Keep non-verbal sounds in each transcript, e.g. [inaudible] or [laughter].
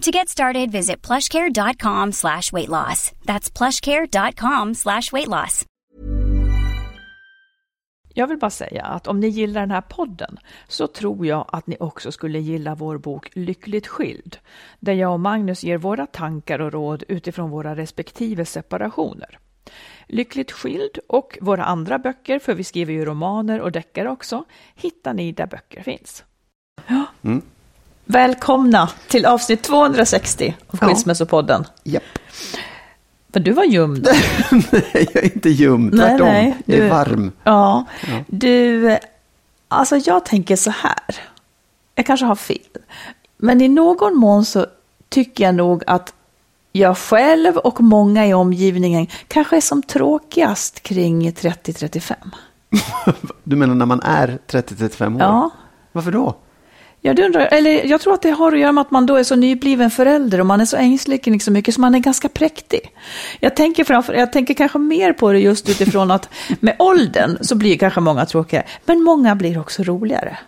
To get started, visit plushcare.com slash weight loss. That's plushcare.com slash weight loss. Jag vill bara säga att om ni gillar den här podden så tror jag att ni också skulle gilla vår bok Lyckligt skild, där jag och Magnus ger våra tankar och råd utifrån våra respektive separationer. Lyckligt skild och våra andra böcker, för vi skriver ju romaner och deckare också, hittar ni där böcker finns. Ja. Mm. Välkomna till avsnitt 260 av Skilsmässopodden. Japp. För du var gömd. [laughs] nej, jag är inte ljum, Nej, tvärtom. nej, jag är du- varm. Ja, du, alltså jag tänker så här. Jag kanske har fel. Men i någon mån så tycker jag nog att jag själv och många i omgivningen kanske är som tråkigast kring 30-35. [laughs] Du menar när man är 30-35 år? Ja. Varför då? Jag, undrar, eller jag tror att det har att göra med att man då är så nybliven förälder och man är så ängslig kring så mycket så man är ganska präktig. Jag tänker, framför, jag tänker kanske mer på det just utifrån att med åldern så blir kanske många tråkiga, men många blir också roligare.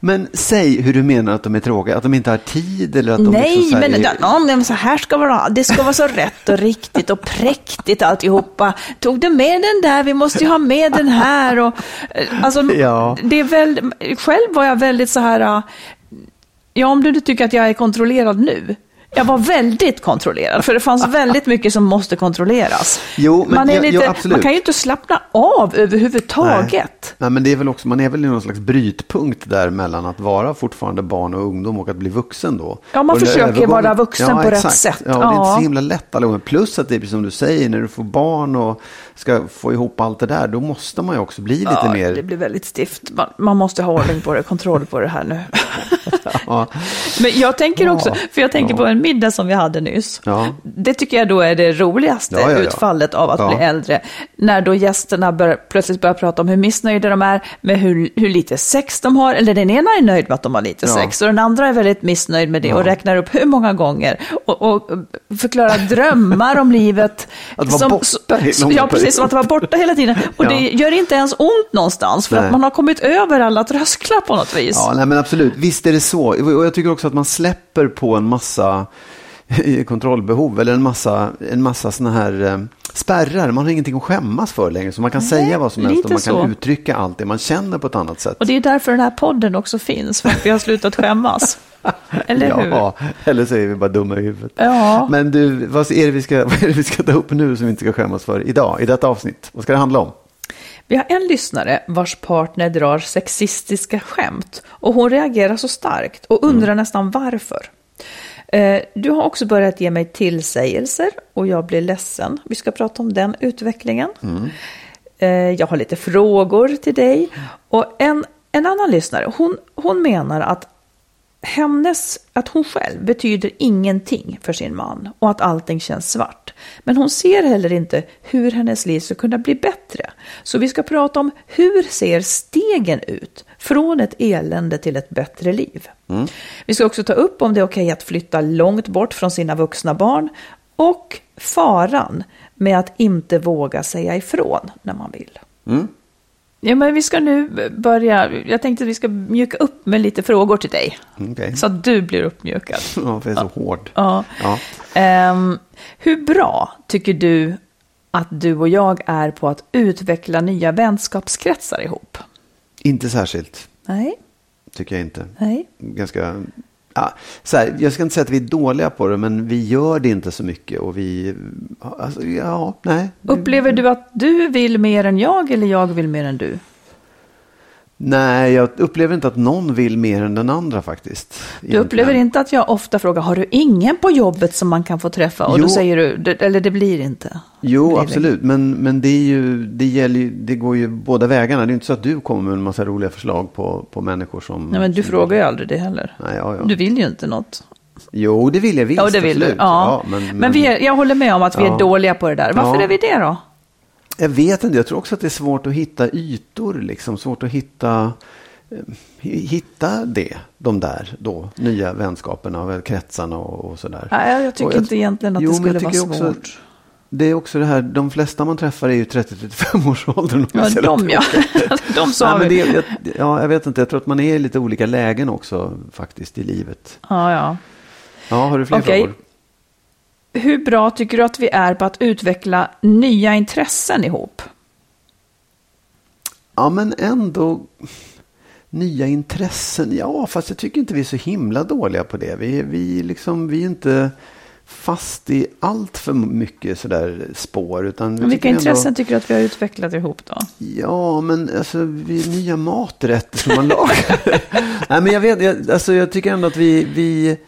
Men säg hur du menar att de är tråkiga, att de inte har tid eller att de Nej, liksom men är- ja, men så här ska vara. Det ska vara så rätt och riktigt och präktigt alltihopa. Tog du med den där? Vi måste ju ha med den här. Och, eh, alltså, Ja. det är väl, själv var jag väldigt så här, ja om du tycker att jag är kontrollerad nu. Jag var väldigt kontrollerad, för det fanns [laughs] väldigt mycket som måste kontrolleras. Jo, men man, är ja, lite, jo, absolut. man kan ju inte slappna av överhuvudtaget. Nej, men det är väl också, man är väl i någon slags brytpunkt där mellan att vara fortfarande barn och ungdom och att bli vuxen då. Ja, man Och försöker övergången- vara vuxen på rätt sätt. Ja, det är inte Ja. så himla lätt alla gånger. Plus att det är som du säger, när du får barn och ska få ihop allt det där, då måste man ju också bli lite Ja, mer... det blir väldigt stift. Man, man måste ha ordning på det, kontroll på det här nu. [laughs] Ja, Men jag tänker också, för jag tänker Ja. på en middag som vi hade nyss. Ja. Det tycker jag då är det roligaste utfallet av att bli äldre. När då gästerna bör, plötsligt börjar prata om hur missnöjda de är med hur, hur lite sex de har. Eller den ena är nöjd med att de har lite sex och den andra är väldigt missnöjd med det och räknar upp hur många gånger. Och, och förklarar drömmar om livet. [laughs] Att vara borta i som, långa Ja, precis, som att vara borta hela tiden. Och det [laughs] gör inte ens ont någonstans för Nej. att man har kommit över alla trösklar på något vis. Ja, nej, men absolut. Visst är det så. Och jag tycker också att man släpper på en massa [laughs] kontrollbehov eller en massa, en massa såna här eh, spärrar. Man har ingenting att skämmas för längre. Så man kan säga vad som helst och man kan så. uttrycka allt det man känner på ett annat sätt. Och det är därför den här podden också finns, för att vi har slutat skämmas. [laughs] Eller hur? Ja, eller så är vi bara dumma i huvudet. Ja. Men du, vad är, det vi ska, [laughs] vad är det vi ska ta upp nu som vi inte ska skämmas för idag, i detta avsnitt? Vad ska det handla om? Vi har en lyssnare vars partner drar sexistiska skämt och hon reagerar så starkt och undrar nästan varför. Eh, Du har också börjat ge mig tillsägelser och jag blir ledsen. Vi ska prata om den utvecklingen. Eh, Jag har lite frågor till dig. Och en, en annan lyssnare, hon, hon menar att hennes, att hon själv betyder ingenting för sin man och att allting känns svart. Men hon ser heller inte hur hennes liv ska kunna bli bättre. Så vi ska prata om hur ser stegen ut från ett elände till ett bättre liv. Vi ska också ta upp om det är okej att flytta långt bort från sina vuxna barn och faran med att inte våga säga ifrån när man vill. Ja, men vi ska nu börja. Jag tänkte att vi ska mjuka upp med lite frågor till dig. Okej. Så att du blir uppmjukad. [laughs] Ja, för jag är så hård. Ja. Ja. Ehm, hur bra tycker du att du och jag är på att utveckla nya vänskapskretsar ihop? Inte särskilt, Nej, tycker jag inte. nej. Ganska... Ja, så här, jag ska inte säga att vi är dåliga på det, men vi gör det inte så mycket. Och vi... Alltså, ja, nej. Upplever du att du vill mer än jag eller jag vill mer än du? Nej, jag upplever inte att någon vill mer än den andra faktiskt. Du egentligen. upplever inte att jag ofta frågar, har du ingen på jobbet som man kan få träffa? Och Jo. då säger du, "Det- eller det blir inte. Jo, Blir det. absolut. Men, men det, är ju, det, gäller ju, det går ju båda vägarna. Det är inte så att du kommer med en massa roliga förslag på, på människor som... Nej, men du frågar ju aldrig det heller. Nej, ja, ja. Du vill ju inte något. Jo, det vill jag visst. Ja, det vill du. absolut. Ja. men, men vi är, jag håller med om att vi är Ja. dåliga på det där. Varför Ja. är vi det då? Jag vet inte, jag tror också att det är svårt att hitta ytor. Liksom. Svårt att hitta, eh, hitta det, de där då, nya vänskaperna, kretsarna och, och sådär. Nej, jag tycker jag- inte egentligen att Jo, det skulle vara svårt. också- Det är också det här, de flesta man träffar är ju 30-35 års åldern. Ja, de ja. [laughs] de sa Nej, det, jag, ja, jag vet inte, jag tror att man är i lite olika lägen också faktiskt i livet. Ja, ja. Ja, har du fler Okej. frågor? Hur bra tycker du att vi är på att utveckla nya intressen ihop? Ja, men ändå nya intressen. Ja, fast jag tycker inte vi är så himla dåliga på det. Vi, vi, liksom, vi är inte fast i allt för mycket sådär spår. Utan vi Vilka tycker ändå- intressen tycker du att vi har utvecklat ihop då? Ja, men alltså vi nya maträtter som man lagar. [laughs] Nej, men jag vet, jag, alltså, jag tycker ändå att vi, vi,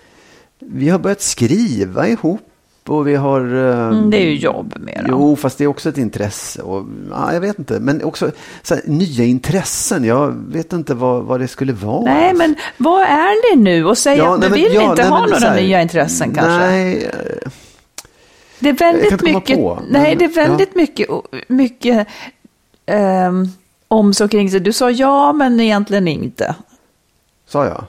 vi har börjat skriva ihop och vi har... eh, Mm, det är ju jobb mer. Jo, fast det är också ett intresse. Och, ja, jag vet inte, men också så här, nya intressen. Jag vet inte vad, vad det skulle vara. Nej, men var ärlig nu och säg Ja, att nej, du vill ja, inte nej, ha men några här, nya intressen kanske. Nej, eh, Det är väldigt mycket, på, nej, men- det är väldigt mycket, mycket um, om så kring sig. Du sa ja, men egentligen inte. sa jag.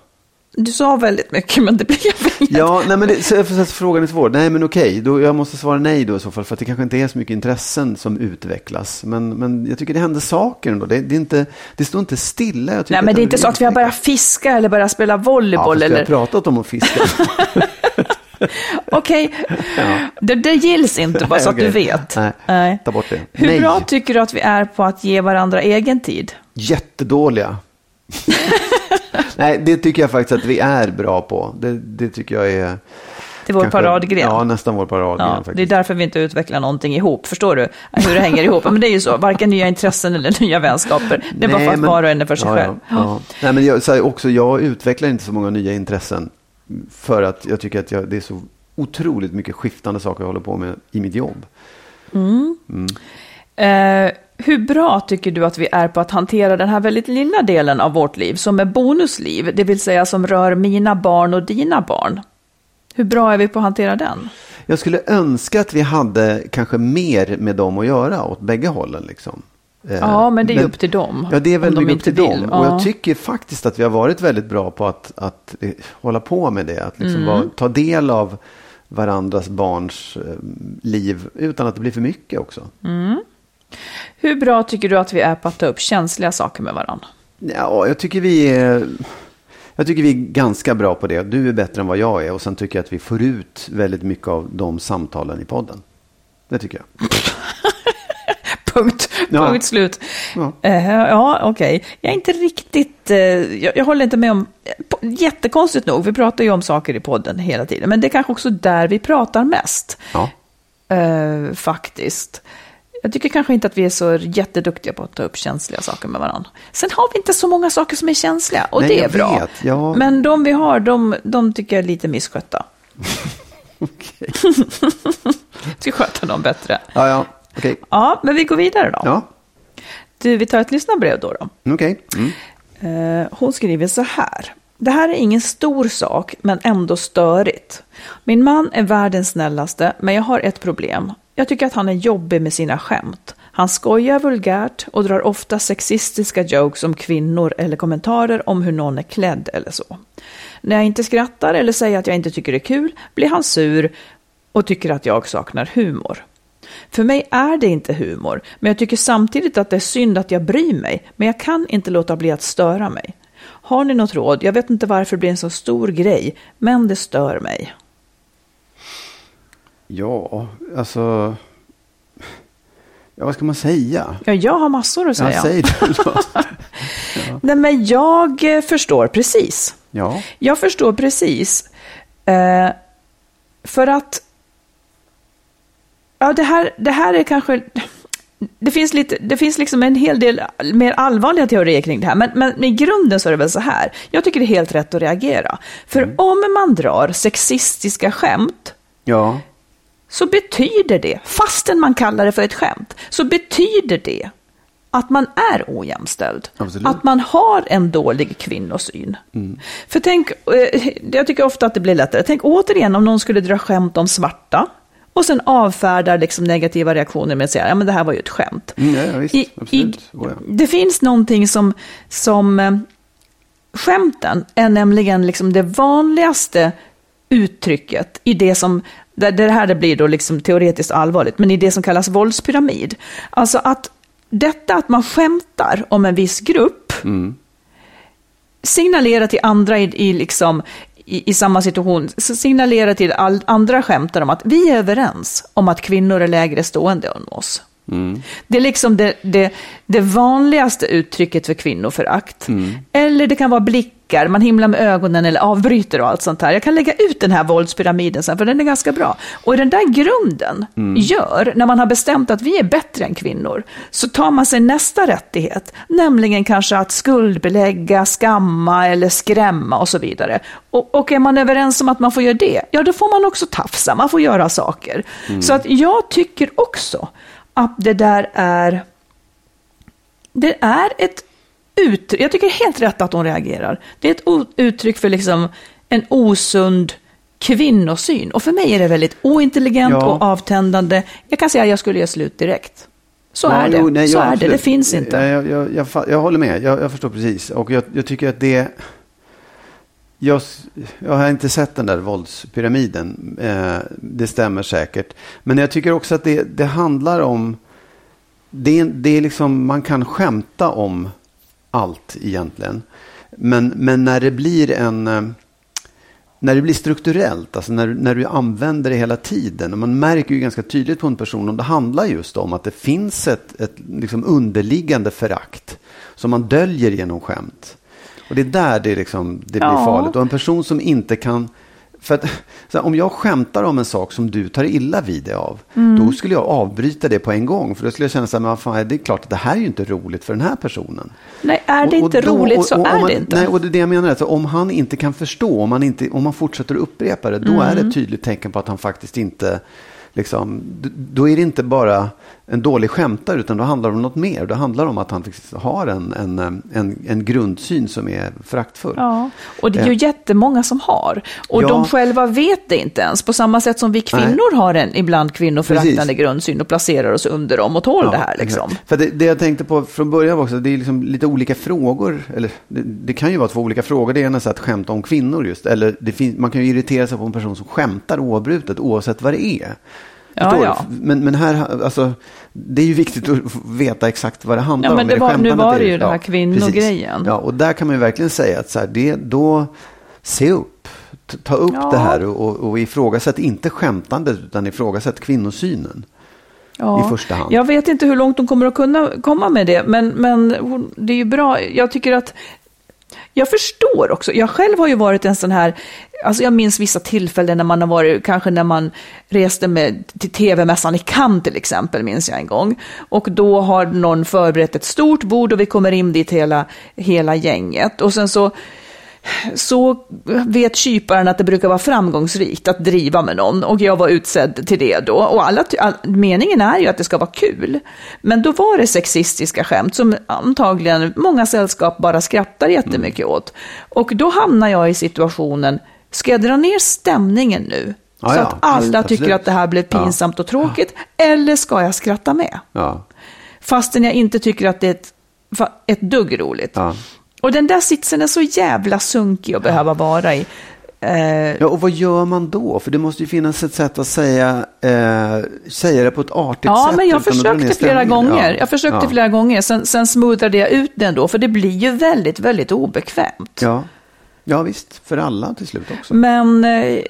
Du sa väldigt mycket, men det blev inget. Ja, nej, men det, så, så, frågan är svår. Nej, men okej, då, jag måste svara nej då i så fall. För att det kanske inte är så mycket intressen som utvecklas. Men, men jag tycker det händer saker ändå. Det, det, är inte, det står inte stilla. Nej, men att det är inte så att vi har börjat fiska eller börjat spela Ja, volleyboll. fast vi har eller... pratat om att fiska. [laughs] Okej, det, det gills inte, bara så att du [laughs] Okej. vet. Nej, ta bort det. Hur Nej. bra tycker du att vi är på att ge varandra egen tid? Jättedåliga. [laughs] Nej, det tycker jag faktiskt att vi är bra på. Det, det tycker jag är... Det är vår kanske- paradgren. Ja, nästan vår paradgren Ja, faktiskt. det är därför vi inte utvecklar någonting ihop, förstår du? Hur det hänger ihop. Men det är ju så, varken nya intressen eller nya vänskaper. Det är bara Nej, för att men- var och en är för sig ja, själv. Ja. Nej, men jag, här, också, jag utvecklar inte så många nya intressen. För att jag tycker att jag, det är så otroligt mycket skiftande saker jag håller på med i mitt jobb. Eh, hur bra tycker du att vi är på att hantera den här väldigt lilla delen av vårt liv, som är bonusliv, det vill säga som rör mina barn och dina barn? Hur bra är vi på att hantera den? Jag skulle önska att vi hade kanske mer med dem att göra åt bägge hållen. Liksom. Eh, Ja, men det är ju upp till dem, Ja, det är om väl de upp till vill. dem. Och Ja. jag tycker faktiskt att vi har varit väldigt bra på att, att eh, hålla på med det. Att liksom Mm. vara, ta del av varandras barns eh, liv utan att det blir för mycket också. Hur bra tycker du att vi är på att ta upp känsliga saker med varandra? Ja, jag tycker vi är... Jag tycker vi är ganska bra på det. Du är bättre än vad jag är. Och sen tycker jag att vi får ut väldigt mycket av de samtalen i podden. Det tycker jag. [laughs] Punkt, Ja. punkt slut. Ja. Eh, ja, okej. Jag är inte riktigt, eh, jag, jag håller inte med om, jättekonstigt nog, vi pratar ju om saker i podden hela tiden, men det är kanske också där vi pratar mest, Ja. eh, faktiskt. Jag tycker kanske inte att vi är så jätteduktiga på att ta upp känsliga saker med varandra. Sen har vi inte så många saker som är känsliga, och Nej, det är bra. vet. Ja. Men de vi har, de, de tycker jag är lite misskötta. [laughs] Okej. [laughs] Ska sköta dem bättre. Ja, ja. Okej. Ja, men vi går vidare då. Ja, Du, vi tar ett lyssnarbrev då. då. okej. Mm. Eh, hon skriver så här. Det här är ingen stor sak, men ändå störigt. Min man är världens snällaste, men jag har ett problem. Jag tycker att han är jobbig med sina skämt. Han skojar vulgärt och drar ofta sexistiska jokes om kvinnor eller kommentarer om hur någon är klädd eller så. När jag inte skrattar eller säger att jag inte tycker det är kul blir han sur och tycker att jag saknar humor. För mig är det inte humor, men jag tycker samtidigt att det är synd att jag bryr mig, men jag kan inte låta bli att störa mig. Har ni något råd? Jag vet inte varför det blir en så stor grej, men det stör mig. Ja, alltså... Ja, vad ska man säga? Ja, jag har massor att säga. Ja, säg det då. [laughs] Nej, men jag eh, förstår precis. Ja, Jag förstår precis. Eh, för att... Ja, det här, det här är kanske... det finns, lite, det finns liksom en hel del mer allvarliga teorier kring det här, men, men i grunden så är det väl så här. Jag tycker det är helt rätt att reagera. För Mm. om man drar sexistiska skämt Ja, så betyder det, fastän man kallar det för ett skämt, så betyder det att man är ojämställd. Absolut. Mm. Att man har en dålig kvinnosyn. För tänk, eh, jag tycker ofta att det blir lättare. Tänk återigen om någon skulle dra skämt om svarta och sen avfärdar liksom negativa reaktioner med att säga, ja men det här var ju ett skämt. Mm, ja, ja, visst. I, Absolut. i, Oh, ja. det finns någonting som, som eh, skämten är nämligen liksom det vanligaste uttrycket i det som, där det här blir då liksom teoretiskt allvarligt, men i det som kallas våldspyramid. Alltså att detta att man skämtar om en viss grupp signalerar till andra i, i, liksom, i, i samma situation, signalerar till all, andra skämtar om att vi är överens om att kvinnor är lägre stående än oss. Det är liksom det, det, det vanligaste uttrycket för kvinnoförakt. Eller det kan vara blickar, man himlar med ögonen eller avbryter och allt sånt här. Jag kan lägga ut den här våldspyramiden sen, för den är ganska bra. Och den där grunden gör, när man har bestämt att vi är bättre än kvinnor, så tar man sig nästa rättighet, nämligen kanske att skuldbelägga, skamma eller skrämma och så vidare. Och, och är man överens om att man får göra det, ja då får man också tafsa, man får göra saker. Så att jag tycker också att det där är, det är ett uttryck, jag tycker helt rätt att hon reagerar. Det är ett uttryck för liksom en osund kvinnosyn. Och för mig är det väldigt ointelligent Ja. och avtändande. Jag kan säga att jag skulle göra slut direkt. Så Ja, är det. jo, nej, så är det. Det finns inte. Jag, jag, jag, jag, håller med, jag, förstår precis. Och jag, tycker att det... Jag, har inte sett den där våldspyramiden. Eh, det stämmer säkert. Men jag tycker också att det, det handlar om... Det det är liksom, man kan skämta om allt egentligen. Men, men när det blir en... eh, när det blir strukturellt, alltså när, när du använder det hela tiden. Och man märker ju ganska tydligt på en person om det handlar just om att det finns ett, ett liksom underliggande förakt som man döljer genom skämt. Och det är där det, liksom, det blir Ja. farligt. Och en person som inte kan... För att, här, om jag skämtar om en sak som du tar illa vid dig av, då skulle jag avbryta det på en gång. För då skulle jag känna så här, men fan, det är klart att det här är ju inte roligt för den här personen. Nej, är det Och- och inte då- roligt och- så är man, det inte. Nej, och det är det jag menar. Alltså, om han inte kan förstå, om han, inte, om han fortsätter upprepa det, då är det Mm. ett tydligt tecken på att han faktiskt inte, liksom, då är det inte bara en dålig skämtare, utan då handlar det om något mer. Då handlar det om att han faktiskt har en, en, en, en grundsyn som är föraktfull. Ja, och det är ju Eh. jättemånga som har. Och Ja. de själva vet det inte ens. På samma sätt som vi kvinnor har en ibland kvinnoföraktande grundsyn och placerar oss under dem och tål det här. Liksom. exakt. För det, det jag tänkte på från början var också att det är liksom lite olika frågor. Eller det, det kan ju vara två olika frågor. Det ena är att skämta om kvinnor just. Eller det fin, man kan ju irritera sig på en person som skämtar oavbrutet oavsett vad det är. Ja, ja. Men, men här, alltså, det är ju viktigt att veta exakt vad det handlar Ja, men om. det var- nu skämtandet var det ju det här kvinnogrejen. Ja, och där kan man ju verkligen säga att så här, det, då, se upp. Ta upp Ja. det här och, och, ifrågasätt inte skämtandet utan ifrågasätt kvinnosynen. Ja. i första hand. Jag vet inte hur långt de kommer att kunna komma med det, men, men det är ju bra. Jag tycker att jag förstår också. Jag själv har ju varit en sån här, alltså jag minns vissa tillfällen när man har varit, kanske när man reste med, till tv-mässan i Cannes till exempel, minns jag en gång. Och då har någon förberett ett stort bord och vi kommer in dit hela, hela gänget. Och sen så så vet kyparen att det brukar vara framgångsrikt att driva med någon och jag var utsedd till det då. Och alla, all, meningen är ju att det ska vara kul. Men då var det sexistiska skämt som antagligen många sällskap bara skrattar jättemycket åt. Och då hamnar jag i situationen, ska jag dra ner stämningen nu? Ja, så ja, att alla visst, tycker absolut. att det här blev Ja. pinsamt och tråkigt. Eller ska jag skratta med? Ja, Fastän jag inte tycker att det är ett, ett dugg roligt. Ja. Och den där sitsen är så jävla sunkig att behöva vara i. Eh, ja, och vad gör man då? För det måste ju finnas ett sätt att säga, eh, säga det på ett artigt ja, sätt. men jag försökte flera gånger. Ja, Jag försökte ja. flera gånger, sen, sen smoothade jag ut den då, för det blir ju väldigt, väldigt obekvämt. Ja. ja, visst. För alla till slut också. Men eh,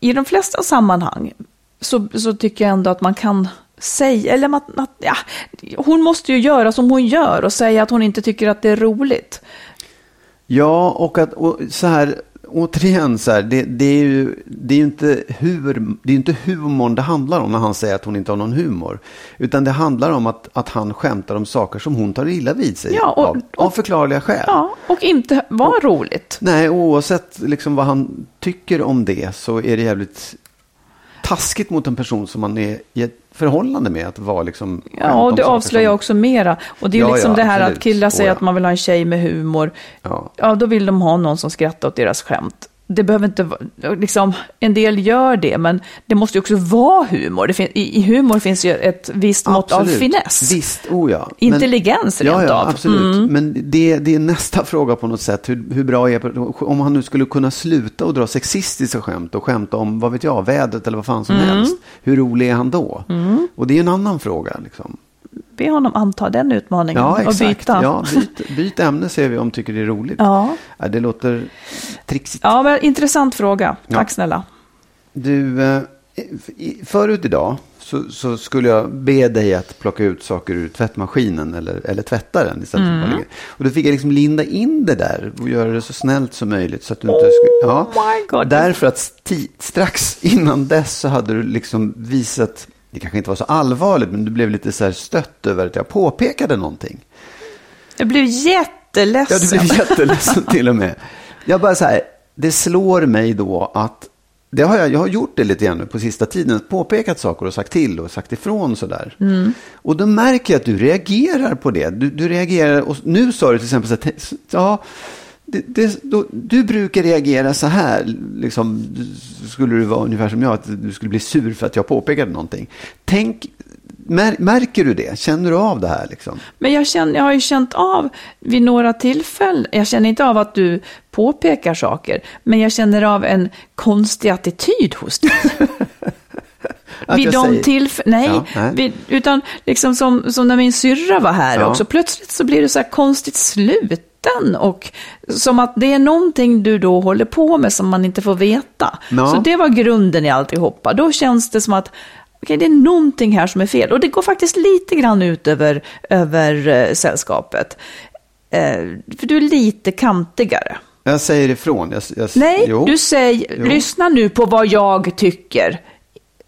i de flesta sammanhang så, så tycker jag ändå att man kan säga, eller att, att ja, hon måste ju göra som hon gör och säga att hon inte tycker att det är roligt. Ja, och, att, och så här, återigen så här, det, det, är ju, det är ju inte, hur, det är inte humorn det handlar om när han säger att hon inte har någon humor. Utan det handlar om att, att han skämtar om saker som hon tar illa vid sig Ja, och- av, av förklarliga skäl. Ja, och inte var roligt. Nej, oavsett liksom vad han tycker om det så är det jävligt taskigt mot en person som man är i ett förhållande med att vara liksom... Ja, och det avslöjar som- också mera. Och det är Ja, liksom ja, det här absolut. att killar säger Åh, ja. att man vill ha en tjej med humor. Ja. Ja, då vill de ha någon som skrattar åt deras skämt. Det behöver inte vara, liksom, en del gör det, men det måste ju också vara humor. Det fin, i, I humor finns ju ett visst mått av finess. Visst, oh ja. Intelligens ja, rent ja, av. Mm. absolut. Men det, det är nästa fråga på något sätt. Hur, hur bra är Om han nu skulle kunna sluta och dra sexistiska skämt och skämta om, vad vet jag, vädret eller vad fan som Mm. helst. Hur rolig är han då? Och det är en annan fråga. Liksom. Be honom anta den utmaningen Ja, och exakt. byta. Ja, byt, byt ämne ser vi om tycker det är roligt. Ja. Ja, det låter trixigt. Ja, men intressant fråga. Tack Ja. snälla. Du, eh, förut idag så, så skulle jag be dig att plocka ut saker ur tvättmaskinen eller, eller tvätta den istället Mm. för Och då fick jag liksom linda in det där och göra det så snällt som möjligt. Så att du inte skulle, ja, Oh my God. Därför att sti, strax innan dess så hade du liksom visat, det kanske inte var så allvarligt, men du blev lite så här stött över att jag påpekade någonting. Jag blev Ja, jätteledsen. du blev [laughs] jätteledsen till och med. Jag bara så här, det slår mig då att det har jag, jag har gjort det lite grann nu på sista tiden, påpekat saker och sagt till och sagt ifrån sådär. Och då märker jag att du reagerar på det. Du, du reagerar, och nu sa du till exempel så här, ja, det, det, då, du brukar reagera så här, liksom, skulle du vara ungefär som jag, att du skulle bli sur för att jag påpekade någonting. Tänk, mär, märker du det? Känner du av det här liksom? Men jag, känner, jag har ju känt av vid några tillfällen, jag känner inte av att du påpekar saker, men jag känner av en konstig attityd hos dig. [laughs] Vid de tillfällen, nej, Ja, nej. Vid, utan liksom som, som när min syrra var här Ja. också, plötsligt så blir du så här konstigt sluten och som att det är någonting du då håller på med som man inte får veta. Ja. Så det var grunden i alltihopa. Då känns det som att okej, det är någonting här som är fel. Och det går faktiskt lite grann ut över, över eh, sällskapet. Eh, för du är lite kantigare. Jag säger ifrån. Jag, jag, Nej, jo. du säger, Jo. lyssna nu på vad jag tycker.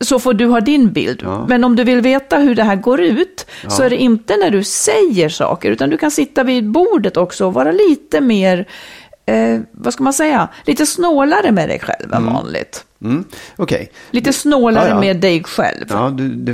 Så får du ha din bild. Ja. Men om du vill veta hur det här går ut så är det inte när du säger saker, utan du kan sitta vid bordet också och vara lite mer, eh, vad ska man säga, lite snålare med dig själv än vanligt. Mm, Okej. Lite snålare Ja, ja. med dig själv. Ja, du, det,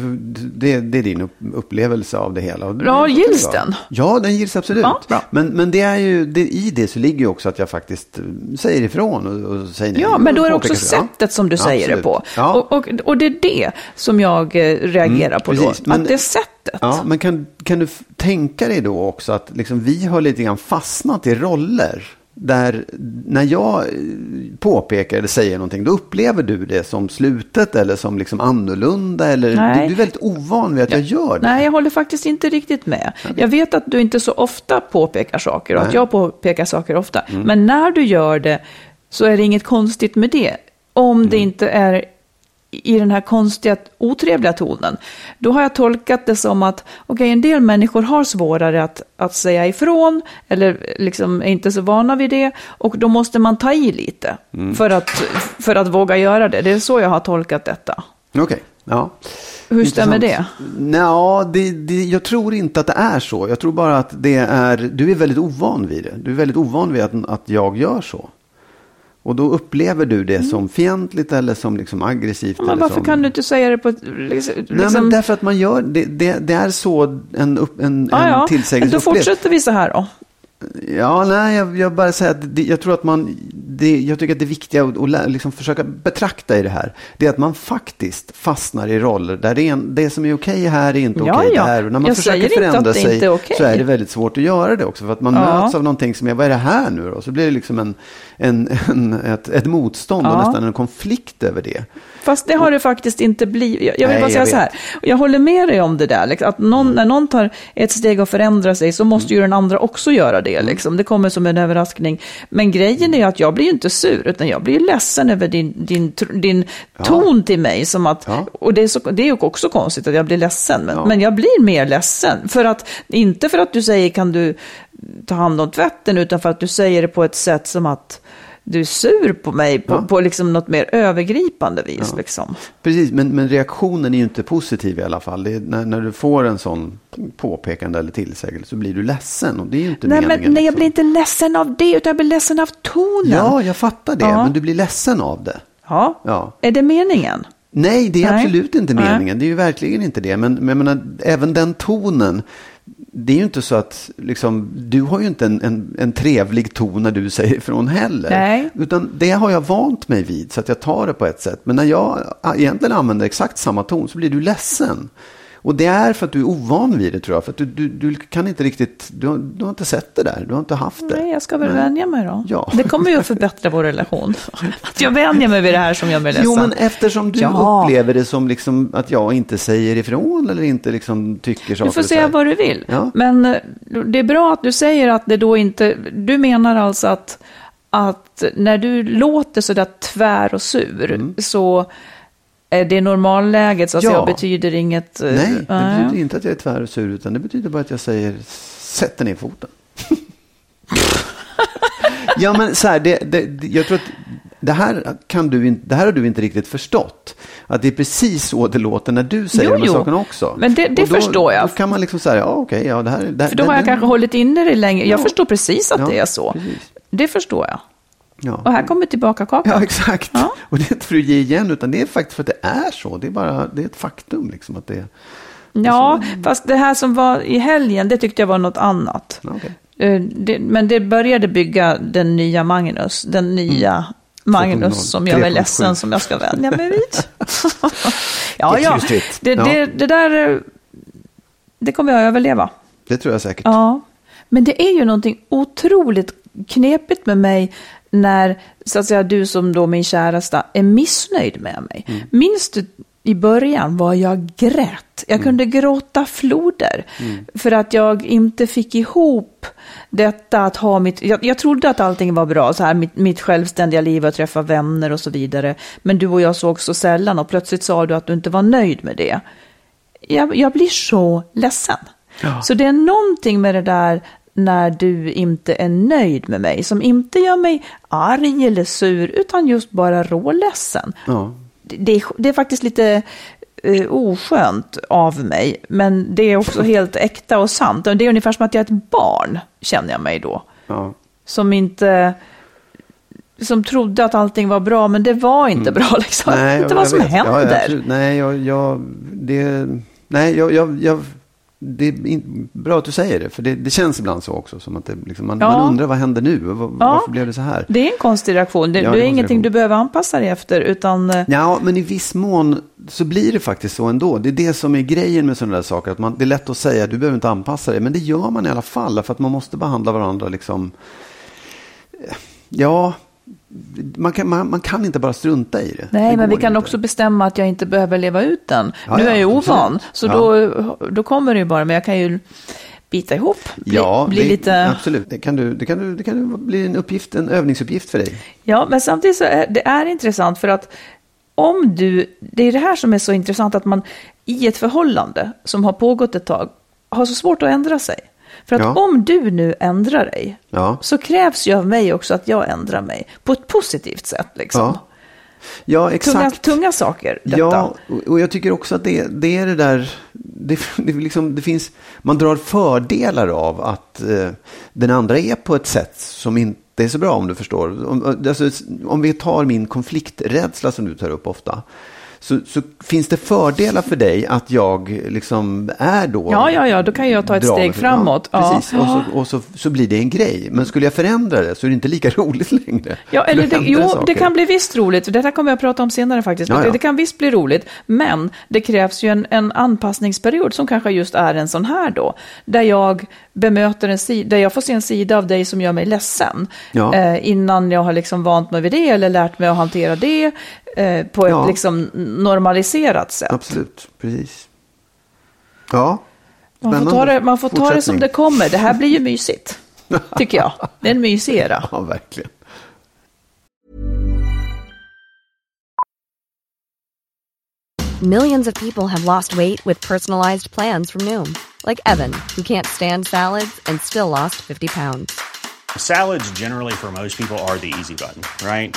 det, det är din upp- upplevelse av det hela. Det- Ja, det gills den? Ja, den gills absolut. Ja, bra. Men, men det är ju, det, i det så ligger ju också att jag faktiskt eh, säger ifrån och, och säger nej. Ja, men då är det också sättet som du säger det absolut. på. Ja. Och, och, och det är det som jag eh, reagerar på precis. då. Men- att det är sättet. Ja, men kan, kan du tänka dig då också att liksom vi har lite grann fastnat i roller? Där när jag eh, påpekar eller säger någonting, då upplever du det som slutet eller som liksom annorlunda? Eller, du, du är väldigt ovan vid att jag gör det. Nej, jag håller faktiskt inte riktigt med. Jag vet att du inte så ofta påpekar saker och att Nej. Mm. jag påpekar saker ofta. Men när du gör det så är det inget konstigt med det. Om Mm. det inte är i den här konstiga, otrevliga tonen. Då har jag tolkat det som att okej, en del människor har svårare att, att säga ifrån eller liksom är inte så vana vid det och då måste man ta i lite Mm. för, att, för att våga göra det. Det är så jag har tolkat detta. Okej, ja. Hur stämmer det? Nja, det, det, jag tror inte att det är så. Jag tror bara att det är, du är väldigt ovan vid det. Du är väldigt ovan vid att, att jag gör så. Och då upplever du det som fientligt eller som liksom aggressivt. Mm. Men varför som... kan du inte säga det på ett... Liksom, Nej, men därför att man gör, det, det, det är så en, upp, en, ja, en tillsägelse Då fortsätter vi så här då. Ja, nej, jag, jag bara säger att det, jag tror att man, det, jag tycker att det viktiga att, att liksom försöka betrakta i det här, det är att man faktiskt fastnar i roller där det, är en, det som är okej här är inte okej ja. där. Och när man Jag försöker förändra sig så är det väldigt svårt att göra det också. För att man Ja. möts av någonting som är, vad är det här nu då? Så blir det liksom en, en, en, ett, ett motstånd och nästan en konflikt över det. Fast det har det faktiskt inte blivit. Jag vill Nej, bara säga jag så här. Jag håller med dig om det där. Liksom, att någon, när någon tar ett steg och förändrar sig så måste ju den andra också göra det. Mm. Liksom. Det kommer som en överraskning. Men grejen är att jag blir ju inte sur, utan jag blir ledsen över din, din, din ton till mig. Som att, Ja. Och det är, så, det är ju också konstigt att jag blir ledsen. Men, Ja. men jag blir mer ledsen. För att, inte för att du säger kan du ta hand om tvätten, utan för att du säger det på ett sätt som att du är sur på mig på, Ja. på liksom något mer övergripande vis. Liksom. Precis, men, men reaktionen är ju inte positiv i alla fall. Är när, när du får en sån påpekande eller tillsägelse så blir du ledsen och det är ju inte Nej, meningen. men, nej, jag liksom. blir inte ledsen av det, utan jag blir ledsen av tonen. Ja, jag fattar det, Ja. men du blir ledsen av det. Ja. Ja. Är det meningen? Nej, det är Nej. absolut inte Nej. meningen. Det är ju verkligen inte det. Men, men jag menar, även den tonen. Det är ju inte så att liksom, du har ju inte en, en, en trevlig ton när du säger ifrån heller. Nej. Utan det har jag vant mig vid så att jag tar det på ett sätt. Men när jag egentligen använder exakt samma ton så blir du ledsen. Och det är för att du är ovan vid det tror jag. För att du, du, du kan inte riktigt, du har, du har inte sett det där. Du har inte haft det. Nej, jag ska väl Nej. vänja mig då. Ja. Det kommer ju att förbättra vår relation. Att jag vänjer mig vid det här som gör mig ledsen. Jo, men eftersom du Ja. upplever det som liksom att jag inte säger ifrån eller inte liksom tycker saker Du får säga vad du vill. Ja. Men eh, det är bra att du säger att det då inte... Du menar alltså att, att när du låter sådär tvär och sur Mm. så är det normalläget så att Ja. och betyder inget... eh, Nej, det betyder inte att jag är tvär och sur, utan det betyder bara att jag säger sätt ner foten. [laughs] ja, men så här, det, det, jag tror att det här, kan du, det här har du inte riktigt förstått. Att det är precis så det låter när du säger Jo, de här jo. sakerna också. Men det- det då, förstår jag. Då kan man liksom säga, ja okej, ja det här... Det, För då har jag det, kanske hållit inne det länge. Jag Ja. förstår precis att Ja, det är så. precis. Det förstår jag. Ja. Och här kommer tillbaka kakan. Ja, exakt. Ja. Och det är inte för att ge igen, utan det är faktiskt för att det är så. Det är bara, det är ett faktum liksom att det är... Ja, fast det här som var i helgen, det tyckte jag var något annat. Okej. Eh, det, men det började bygga den nya Magnus, den nya Magnus 2.0, som jag är 3.7. ledsen som jag ska vänja mig vid. ja, Det ja, det, det, det där, eh, det kommer jag att överleva. Det tror jag säkert. Ja, men det är ju någonting otroligt knepigt med mig när så att säga, du som då min käresta är missnöjd med mig. Mm. Minns du i början var jag grät? Jag kunde gråta floder för att jag inte fick ihop detta att ha mitt... Jag, jag trodde att allting var bra, så här, mitt, mitt självständiga liv och träffa vänner och så vidare. Men du och jag såg så sällan och plötsligt sa du att du inte var nöjd med det jag, jag blir så ledsen. Så det är någonting med det där när du inte är nöjd med mig som inte gör mig arg eller sur utan just bara råledsen. Ja. Det, det, är, faktiskt lite eh, oskönt av mig men det är också helt äkta och sant. Det är ungefär som att jag är ett barn känner jag mig då. Ja. Som inte som trodde att allting var bra men det var inte bra liksom. Mm. Nej, inte vad som vet. Händer. Ja, nej, jag, jag, det, nej jag, jag, jag, det är bra att du säger det, för det, det känns ibland så också. Som att det, liksom, man, Ja. man undrar vad händer nu? Var, Varför blev det så här? Det är en konstig reaktion. Det, Ja, det är ingenting du behöver anpassa dig efter, utan... eh, Ja, men i viss mån så blir det faktiskt så ändå. Det är det som är grejen med sådana där saker. Att man, det är lätt att säga, du behöver inte anpassa dig. Men det gör man i alla fall. För att man måste behandla varandra liksom. Ja, man kan, man, man kan inte bara strunta i det. Nej, det men vi kan inte. också bestämma att jag inte behöver leva ut den. Ja, nu är ja, jag ju ovan, så då, då kommer det ju bara. Men jag kan ju bita ihop, bli, Ja, bli det, lite... absolut. Det kan, du, det, kan du, det kan du bli en, uppgift, en övningsuppgift för dig. Ja, men samtidigt så är det är intressant för att om du, det är det här som är så intressant att man i ett förhållande som har pågått ett tag har så svårt att ändra sig. För att Ja. om du nu ändrar dig Ja. så krävs ju av mig också att jag ändrar mig på ett positivt sätt. Liksom. Ja, ja exakt. Tunga, tunga saker, detta. Ja, och- jag tycker också att det, det är det där, det, det, liksom, det finns, man drar fördelar av att eh, den andra är på ett sätt som inte är så bra om du förstår. Om, alltså, om vi tar min konflikträdsla som du tar upp ofta. Så, så finns det fördelar för dig att jag liksom är då... Ja, ja, ja, då kan jag ta ett steg framåt. Ja, Ja. precis, och, så, och så, så blir det en grej. Men skulle jag förändra det så är det inte lika [laughs] roligt längre. Ja, eller det, jo, saker. det kan bli visst roligt. Det här kommer jag att prata om senare faktiskt. Ja. Det kan visst bli roligt, men det krävs ju en, en anpassningsperiod som kanske just är en sån här då. Där jag bemöter en sida, där jag får se en sida av dig som gör mig ledsen. Eh, innan jag har liksom vant mig vid det eller lärt mig att hantera det eh, på ett Ja. liksom normaliserat sätt. Absolut, precis. Ja, Man får, spännande. ta det, man får ta det som det kommer. Det här blir ju mysigt, [laughs] tycker jag. Det är en mysig era. Ja, verkligen. Millions of people have lost weight with personalized plans from Noom, like Evan, who can't stand salads and still lost 50 pounds. Salads, generally, for most people, are the easy button, right?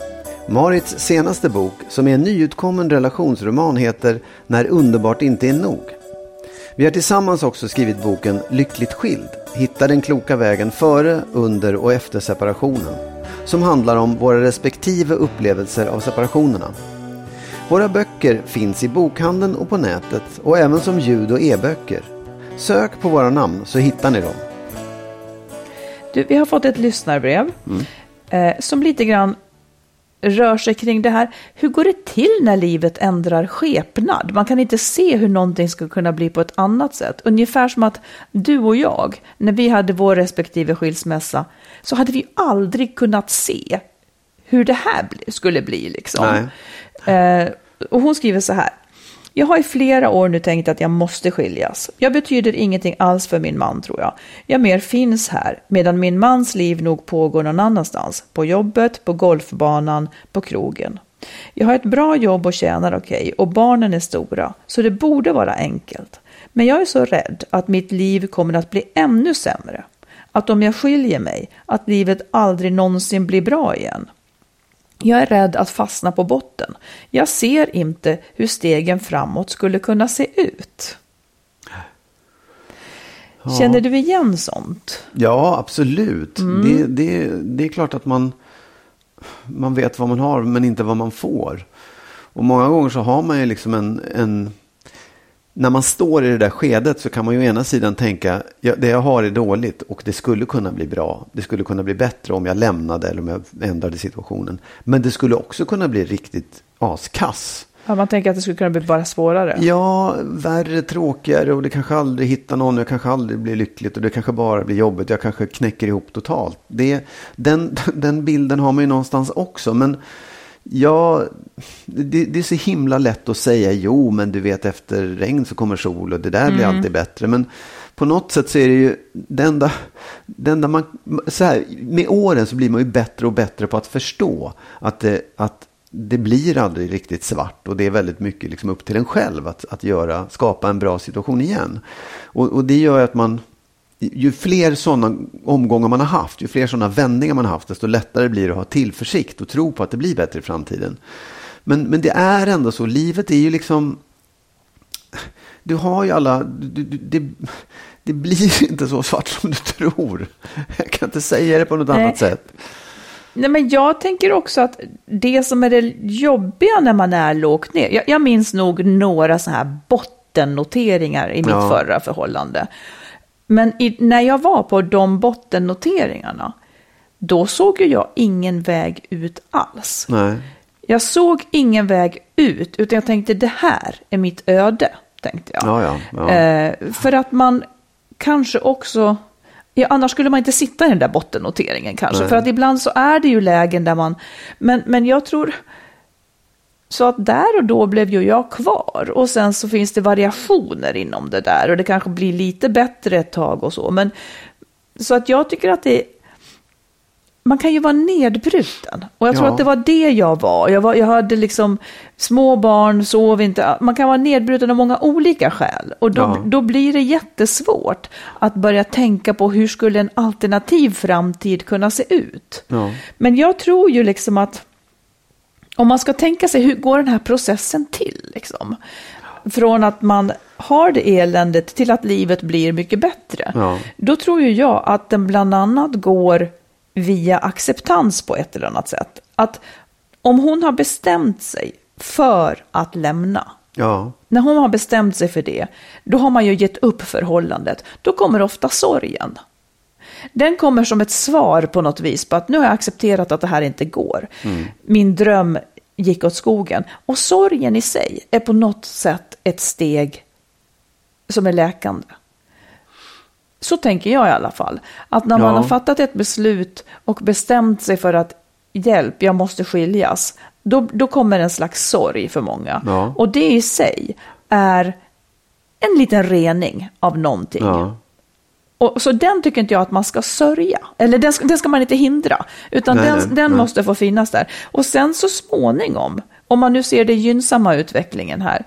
Marits senaste bok, som är en nyutkommen relationsroman, heter När underbart inte är nog. Vi har tillsammans också skrivit boken Lyckligt skild. Hitta den kloka vägen före, under och efter separationen. Som handlar om våra respektive upplevelser av separationerna. Våra böcker finns i bokhandeln och på nätet och även som ljud och e-böcker. Sök på våra namn så hittar ni dem. Du, vi har fått ett lyssnarbrev eh, som lite grann rör sig kring det här. Hur går det till när livet ändrar skepnad? Man kan inte se hur någonting ska kunna bli på ett annat sätt. Ungefär som att du och jag, när vi hade vår respektive skilsmässa, så hade vi aldrig kunnat se hur det här skulle bli. Liksom. Eh, och hon skriver så här. Jag har i flera år nu tänkt att jag måste skiljas. Jag betyder ingenting alls för min man tror jag. Jag mer finns här, medan min mans liv nog pågår någon annanstans. På jobbet, på golfbanan, på krogen. Jag har ett bra jobb och tjänar okej och barnen är stora, så det borde vara enkelt. Men jag är så rädd att mitt liv kommer att bli ännu sämre. Att om jag skiljer mig, att livet aldrig någonsin blir bra igen. Jag är rädd att fastna på botten. Jag ser inte hur stegen framåt skulle kunna se ut. Känner du igen sånt? Ja, absolut. Det, det, det är klart att man, man vet vad man har men inte vad man får. Och många gånger så har man ju liksom en, en... När man står i det där skedet så kan man ju å ena sidan tänka ja, det jag har är dåligt och det skulle kunna bli bra. Det skulle kunna bli bättre om jag lämnade eller om jag ändrade situationen. Men det skulle också kunna bli riktigt askass. Ja, man tänker att det skulle kunna bli bara svårare. Ja, värre, tråkigare och det kanske aldrig hittar någon. Jag kanske aldrig blir lyckligt och det kanske bara blir jobbigt. Jag kanske knäcker ihop totalt. Det, den, [laughs] den bilden har man ju någonstans också. Men ja, det, det är så himla lätt att säga jo, men du vet efter regn så kommer sol och det där blir alltid bättre. Men på något sätt så är det ju det enda, det enda man, så här, med åren så blir man ju bättre och bättre på att förstå att det, att det blir aldrig riktigt svart och det är väldigt mycket liksom upp till en själv att, att göra, skapa en bra situation igen. Och, och det gör att man, ju fler sådana omgångar man har haft, ju fler sådana vändningar man har haft, desto lättare blir det att ha tillförsikt och tro på att det blir bättre i framtiden. Men, men det är ändå så, livet är ju liksom, du har ju alla, du, du, det, det blir inte så svart som du tror. Jag kan inte säga det på något Nej. annat sätt. Nej, men jag tänker också att det som är det jobbiga när man är lågt ner. Jag, jag minns nog några så här bottennoteringar i mitt Ja. förra förhållande. Men i, när jag var på de bottennoteringarna, då såg ju jag ingen väg ut alls. Nej. Jag såg ingen väg ut, utan jag tänkte det här är mitt öde, tänkte jag. Ja, ja, ja. Eh, för att man kanske också, ja, annars skulle man inte sitta i den där bottennoteringen kanske. Nej. För att ibland så är det ju lägen där man, men, men jag tror, Så att där och då blev ju jag kvar. Och sen så finns det variationer inom det där. Och det kanske blir lite bättre ett tag och så. Men, så att jag tycker att det man kan ju vara nedbruten. Och jag tror Ja. att det var det jag var. Jag, var. jag hade liksom små barn, sov inte. Man kan vara nedbruten av många olika skäl. Och då, Ja. då blir det jättesvårt att börja tänka på hur skulle en alternativ framtid kunna se ut. Ja. Men jag tror ju liksom att om man ska tänka sig hur går den här processen till? Liksom? Från att man har det eländet till att livet blir mycket bättre. Ja. Då tror ju jag att den bland annat går via acceptans på ett eller annat sätt. Att om hon har bestämt sig för att lämna, Ja. när hon har bestämt sig för det, då har man ju gett upp förhållandet. Då kommer ofta sorgen. Den kommer som ett svar på något vis på att nu har jag accepterat att det här inte går. Min dröm gick åt skogen. Och sorgen i sig är på något sätt ett steg som är läkande. Så tänker jag i alla fall. Att när man Ja. har fattat ett beslut och bestämt sig för att hjälp, jag måste skiljas. Då, då kommer en slags sorg för många. Ja. Och det i sig är en liten rening av någonting. Ja. Och, så den tycker inte jag att man ska sörja. Eller den, den ska man inte hindra. Utan Nej, den, nej, den nej. måste få finnas där. Och sen så småningom, om man nu ser det gynnsamma utvecklingen här,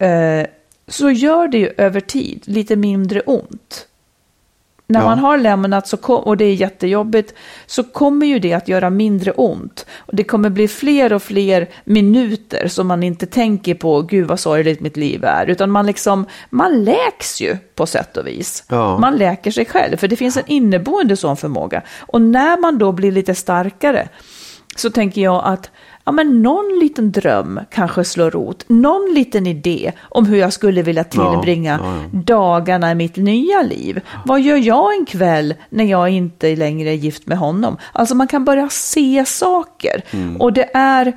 eh, så gör det ju över tid lite mindre ont. När Ja. man har lämnat så kom, och det är jättejobbigt så kommer ju det att göra mindre ont. Och det kommer bli fler och fler minuter som man inte tänker på, gud vad sorgligt mitt liv är. Utan man liksom, man läks ju på sätt och vis. Ja. Man läker sig själv, för det finns en inneboende sån förmåga. Och när man då blir lite starkare så tänker jag att ja, men någon liten dröm kanske slår rot. Någon liten idé om hur jag skulle vilja tillbringa ja, ja. dagarna i mitt nya liv. Vad gör jag en kväll när jag inte längre är gift med honom? Alltså man kan börja se saker. Mm. Och det är,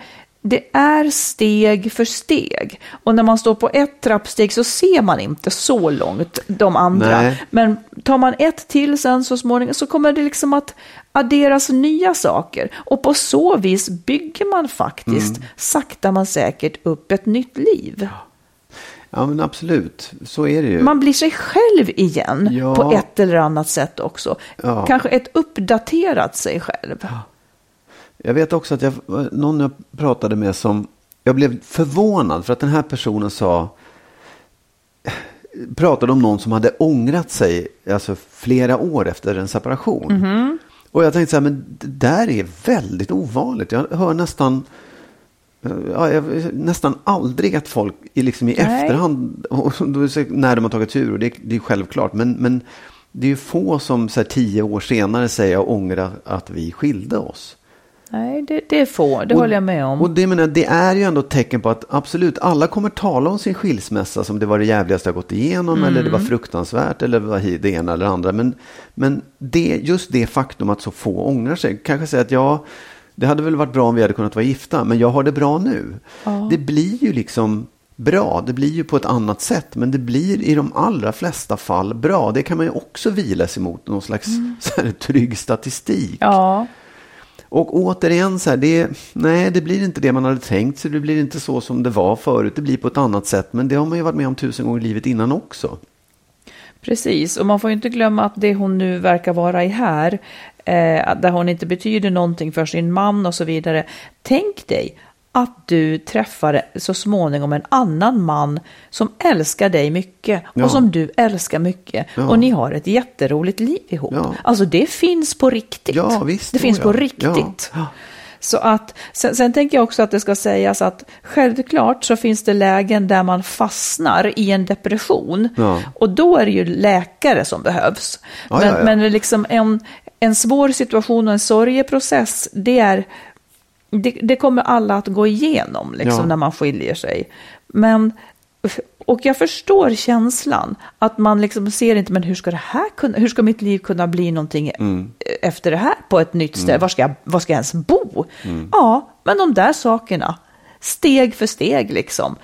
det är steg för steg. Och när man står på ett trappsteg så ser man inte så långt de andra. Nej. Men tar man ett till sen så småningom så kommer det liksom att adderas nya saker. Och på så vis bygger man faktiskt Mm. sakta men säkert upp ett nytt liv. ja, men absolut. Så är det ju. Man blir sig själv igen Ja. på ett eller annat sätt också. Ja. Kanske ett uppdaterat sig själv. Jag vet också att jag, någon jag pratade med som, jag blev förvånad för att den här personen sa, pratade om någon som hade ångrat sig alltså flera år efter en separation. Mhm. Och jag tänkte så här, men det där är väldigt ovanligt. Jag hör nästan, ja, jag, nästan aldrig att folk i, liksom i Nej. efterhand, och när de har tagit tur, och det, det är självklart, men, men det är ju få som så här, tio år senare säger jag ångrar att vi skilde oss. Nej, det, det är få, det Och- håller jag med om. Och det, menar, det är ju ändå ett tecken på att absolut, alla kommer tala om sin skilsmässa som det var det jävligaste jag gått igenom eller det var fruktansvärt eller det var det ena eller det andra. Men, men det, just det faktum att så få ångrar sig, kanske säga att ja, det hade väl varit bra om vi hade kunnat vara gifta, men jag har det bra nu. Det blir ju liksom bra, det blir ju på ett annat sätt, men det blir i de allra flesta fall bra. Det kan man ju också vila sig mot, någon slags så här, trygg statistik. Ja, och återigen så här, det, nej det blir inte det man hade tänkt sig, det blir inte så som det var förut, det blir på ett annat sätt, men det har man ju varit med om tusen gånger i livet innan också. Precis, och man får ju inte glömma att det hon nu verkar vara i här, eh, där hon inte betyder någonting för sin man och så vidare. Tänk dig att du träffar så småningom en annan man som älskar dig mycket Ja. och som du älskar mycket. Ja. Och ni har ett jätteroligt liv ihop. Ja. Alltså det finns på riktigt. Ja, visst, det finns ja. på riktigt. Ja. Så att, sen, sen tänker jag också att det ska sägas att självklart så finns det lägen där man fastnar i en depression. Ja. Och då är det ju läkare som behövs. Ja, men ja, ja. men liksom en, en svår situation och en sorgeprocess, det, är, det, det kommer alla att gå igenom liksom, Ja. när man skiljer sig. Men, och jag förstår känslan att man liksom ser inte, men hur ska, det här kunna, hur ska mitt liv kunna bli någonting Mm. efter det här på ett nytt ställe? Var, ska jag, var ska jag ens bo? Mm. Ja, men de där sakerna, steg för steg liksom,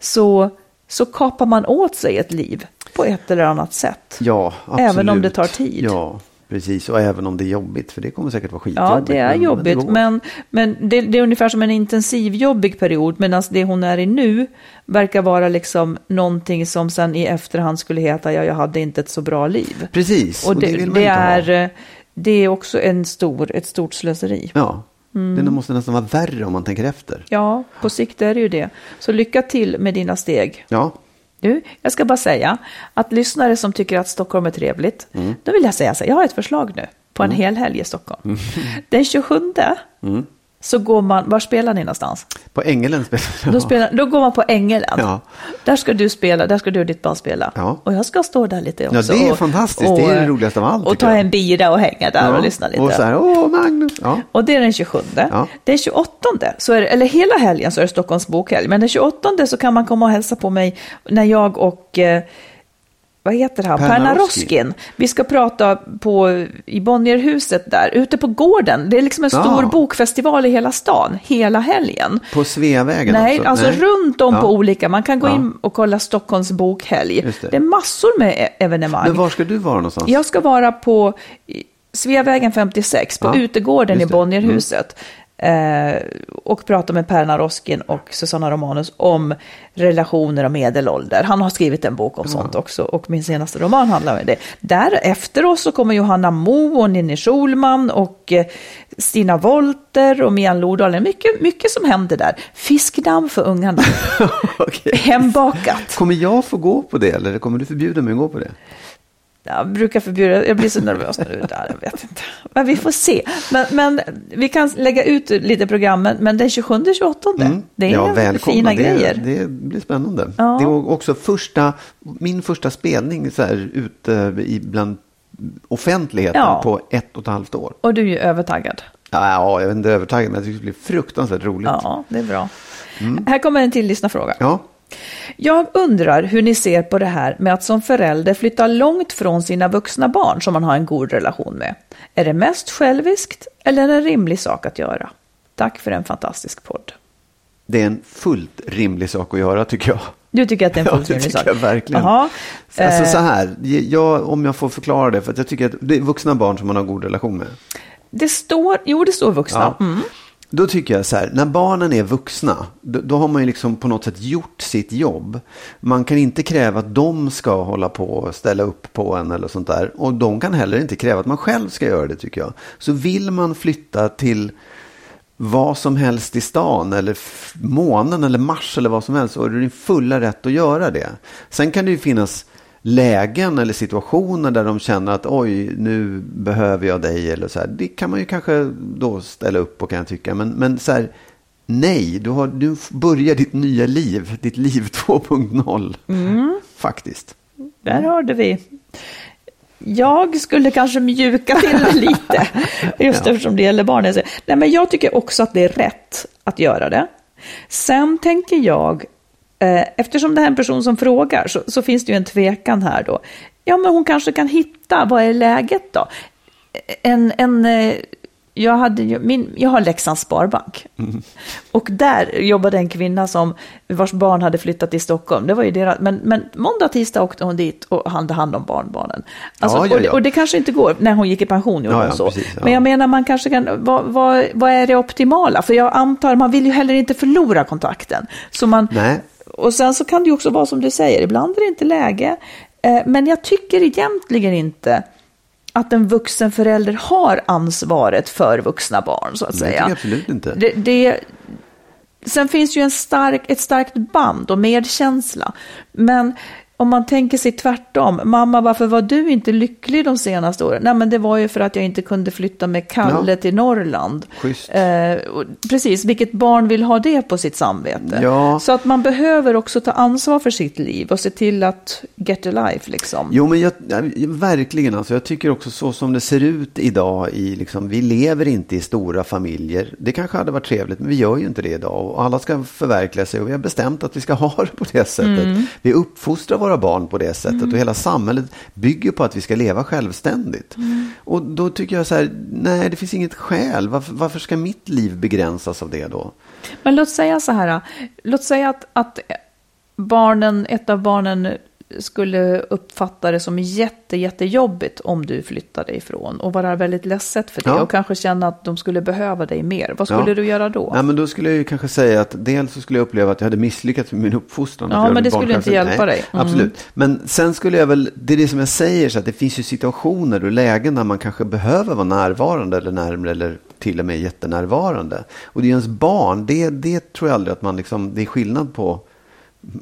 så, så kapar man åt sig ett liv på ett eller annat sätt. Ja, absolut. Även om det tar tid. Ja, Precis, och även om det är jobbigt, för det kommer säkert vara Ja, skitjobbigt. det är men- jobbigt, går. men, men det, det är ungefär som en intensivjobbig period, medan det hon är i nu verkar vara liksom någonting som sen i efterhand skulle heta, ja, jag hade inte ett så bra liv. Precis, Och det, vill man det, inte ha. är, eh, det är också en stor, ett stort slöseri. Ja, Mm. det måste nästan vara värre om man tänker efter. Ja, på sikt är det ju det. Så lycka till med dina steg. Ja, Du, jag ska bara säga att lyssnare som tycker att Stockholm är trevligt, Mm. då vill jag säga så här, jag har ett förslag nu på en hel helg i Stockholm. Mm. Den 27 så går man, var spelar ni någonstans? på Ängelen spelar Då, spelar, då går man på Ängelen. Ja. Där ska du spela, där ska du och ditt barn spela. Ja. Och jag ska stå där lite Ja, också. det är och- fantastiskt. Det är det roligaste av allt, Och ta jag. en bira och hänga där och lyssna lite. Och så här, åh Magnus. Ja. Och det är den 27. Ja. Den 28, så är det, eller hela helgen så är det Stockholms bokhelg. Men den 28 så kan man komma och hälsa på mig när jag och, eh, vad heter han, Per Perna Narosky. Roskin. Vi ska prata på, i Bonnierhuset där, ute på gården. Det är liksom en Ja. stor bokfestival i hela stan, hela helgen. På Sveavägen Nej, också? alltså runt om Ja. på olika. Man kan gå Ja. in och kolla Stockholms bokhelg. Det. Det. är massor med e- evenemang. Men var ska du vara någonstans? Jag ska vara på Sveavägen 56, på utegården i just det. Mm. Eh, och prata med Per Naroskin och Susanna Romanus om relationer och medelålder. Han har skrivit en bok om sånt också och min senaste roman handlar om det. Där efter oss så kommer Johanna Mo och Ninni Schulman och eh, Stina Wolter och Mian Lodalen. Mycket, mycket som händer där. Fiskdamm för ungarna. [laughs] Okej. Hembakat. Kommer jag få gå på det eller kommer du förbjuda mig att gå på det? Jag brukar förbjuda, jag blir så nervös när du är där, jag vet inte. Men vi får se. Men, men vi kan lägga ut lite program, men, den 27-28, det är Mm. ja, välkomna. fina det, grejer. Det blir spännande. Ja. Det är också första, min första spelning så här, ute i, bland offentligheten Ja. på ett och ett halvt år. Och du är ju övertaggad. Ja, ja, jag vet inte övertaggad, men jag tycker det blir fruktansvärt roligt. Ja, det är bra. Här kommer en till lyssnarfråga. Ja. Jag undrar hur ni ser på det här med att som förälder flytta långt från sina vuxna barn som man har en god relation med. Är det mest själviskt eller är det en rimlig sak att göra? Tack för en fantastisk podd. Det är en fullt rimlig sak att göra tycker jag. Du tycker att det är en [laughs] Ja, fullt det rimlig tycker sak? jag verkligen. Alltså Eh, så här, jag, om jag får förklara det, för att jag tycker att det är vuxna barn som man har god relation med. Det står, jo det står vuxna. Ja. Mm. Då tycker jag så här, när barnen är vuxna, då, då har man ju liksom på något sätt gjort sitt jobb. Man kan inte kräva att de ska hålla på och ställa upp på en eller sånt där. Och de kan heller inte kräva att man själv ska göra det tycker jag. Så vill man flytta till vad som helst i stan eller månen eller Mars eller vad som helst så är det din fulla rätt att göra det. Sen kan det ju finnas lägen eller situationer där de känner att oj, nu behöver jag dig eller så här. Det kan man ju kanske då ställa upp på kan jag tycka. Men, men så här, nej, du, har, du börjar ditt nya liv, ditt liv [laughs] 2.0. Faktiskt. Där hörde vi. Jag skulle kanske mjuka till det lite, [laughs] just Ja. eftersom det gäller barnen. Nej, men jag tycker också att det är rätt att göra det. Sen tänker jag, eftersom det här är en person som frågar, så, så finns det ju en tvekan här då. Ja, men hon kanske kan hitta, vad är läget då? En, en, eh, jag, hade, min, jag har Leksands Sparbank. Och där jobbade en kvinna som, vars barn hade flyttat till Stockholm. Det var ju deras, men, men måndag, tisdag åkte hon dit och hade hand om barnbarnen. Alltså, Ja, ja, Och, det, ja. och det kanske inte går, när hon gick i pension gjorde Ja, hon ja, så. precis, ja. Men jag menar, man kanske kan, vad, vad, vad är det optimala? För jag antar, man vill ju heller inte förlora kontakten. Så man, Nej. Och sen så kan det ju också vara som du säger, ibland är det inte läge. Eh, Men jag tycker egentligen inte att en vuxen förälder har ansvaret för vuxna barn, så att Nej, säga. jag absolut inte. Det, det, sen finns ju en stark, ett starkt band och medkänsla. Men om man tänker sig tvärtom, mamma varför var du inte lycklig de senaste åren? Nej men det var ju för att jag inte kunde flytta med Kalle Ja. till Norrland. Eh, precis, vilket barn vill ha det på sitt samvete? Ja. Så att man behöver också ta ansvar för sitt liv och se till att get a life liksom. Jo, men jag, ja, verkligen. Alltså, jag tycker också så som det ser ut idag. I, liksom, vi lever inte i stora familjer. Det kanske hade varit trevligt, men vi gör ju inte det idag. Och alla ska förverkliga sig och vi har bestämt att vi ska [laughs] ha det på det sättet. Mm. Vi uppfostrar våra barn på det sättet. Och hela samhället bygger på att vi ska leva självständigt. Mm. Och då tycker jag så här, nej det finns inget skäl. Varför, varför ska mitt liv begränsas av det då? Men låt säga så här, låt säga att, att barnen, ett av barnen skulle uppfatta det som jätte, jättejobbigt om du flyttade ifrån och vara väldigt ledset för det Ja. och kanske känna att de skulle behöva dig mer. Vad skulle Ja. du göra då? Nej, men då skulle jag ju kanske säga att dels så skulle jag uppleva att jag hade misslyckats med min uppfostran. Ja, men det skulle inte hjälpa Nej, dig. Mm. Absolut. Men sen skulle jag väl, det är det som jag säger, så att det finns ju situationer och lägen där man kanske behöver vara närvarande eller närmare eller till och med jättenärvarande. Och det är ens barn, det, det tror jag aldrig att man liksom, det är skillnad på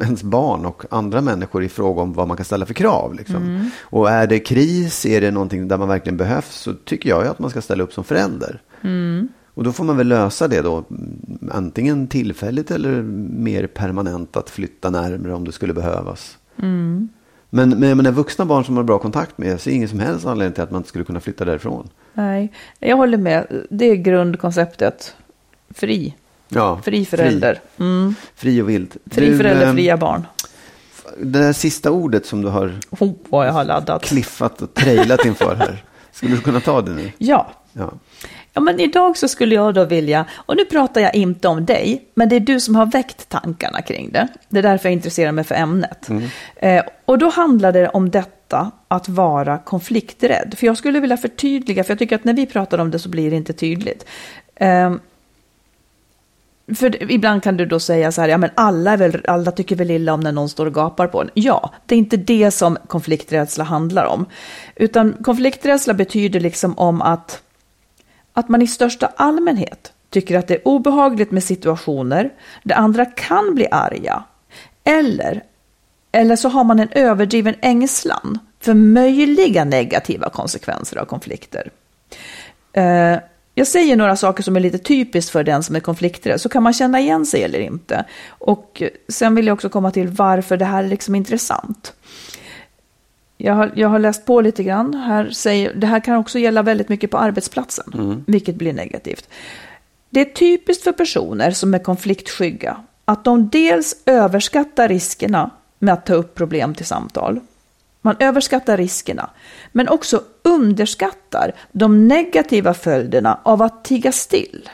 ens barn och andra människor i fråga om vad man kan ställa för krav. Liksom. Mm. Och är det kris, är det någonting där man verkligen behövs, så tycker jag att man ska ställa upp som förälder. Mm. Och då får man väl lösa det då, antingen tillfälligt eller mer permanent, att flytta närmare om det skulle behövas. Mm. Men, men menar, vuxna barn som man har bra kontakt med, jag ser ingen som helst anledning till att man inte skulle kunna flytta därifrån. Nej, jag håller med. Det är grundkonceptet. Fri. Ja, Fri förälder. Mm. Fri och vild. Fri Du, förälder, eh, fria barn. Det där sista ordet som du har Oh, vad jag har laddat. kliffat och trailat inför här. [laughs] Skulle du kunna ta det nu? Ja. Ja. ja, men idag så skulle jag då vilja, och nu pratar jag inte om dig, men det är du som har väckt tankarna kring det. Det är därför jag intresserar mig för ämnet. Eh, och då handlar det om detta att vara konflikträdd. För jag skulle vilja förtydliga, för jag tycker att när vi pratar om det så blir det inte tydligt. Eh, för ibland kan du då säga så här, ja men alla, är väl, alla tycker väl illa om när någon står och gapar på en. Ja, det är inte det som konflikträdsla handlar om. Utan konflikträdsla betyder liksom om att, att man i största allmänhet tycker att det är obehagligt med situationer där andra kan bli arga. Eller, eller så har man en överdriven ängslan för möjliga negativa konsekvenser av konflikter. Eh, jag säger några saker som är lite typiskt för den som är konflikträdd, så kan man känna igen sig eller inte. Och sen vill jag också komma till varför det här är liksom intressant. Jag har, jag har läst på lite grann. Här säger, det här kan också gälla väldigt mycket på arbetsplatsen, vilket blir negativt. Det är typiskt för personer som är konfliktskygga att de dels överskattar riskerna med att ta upp problem till samtal. Man överskattar riskerna, men också underskattar de negativa följderna av att tiga still.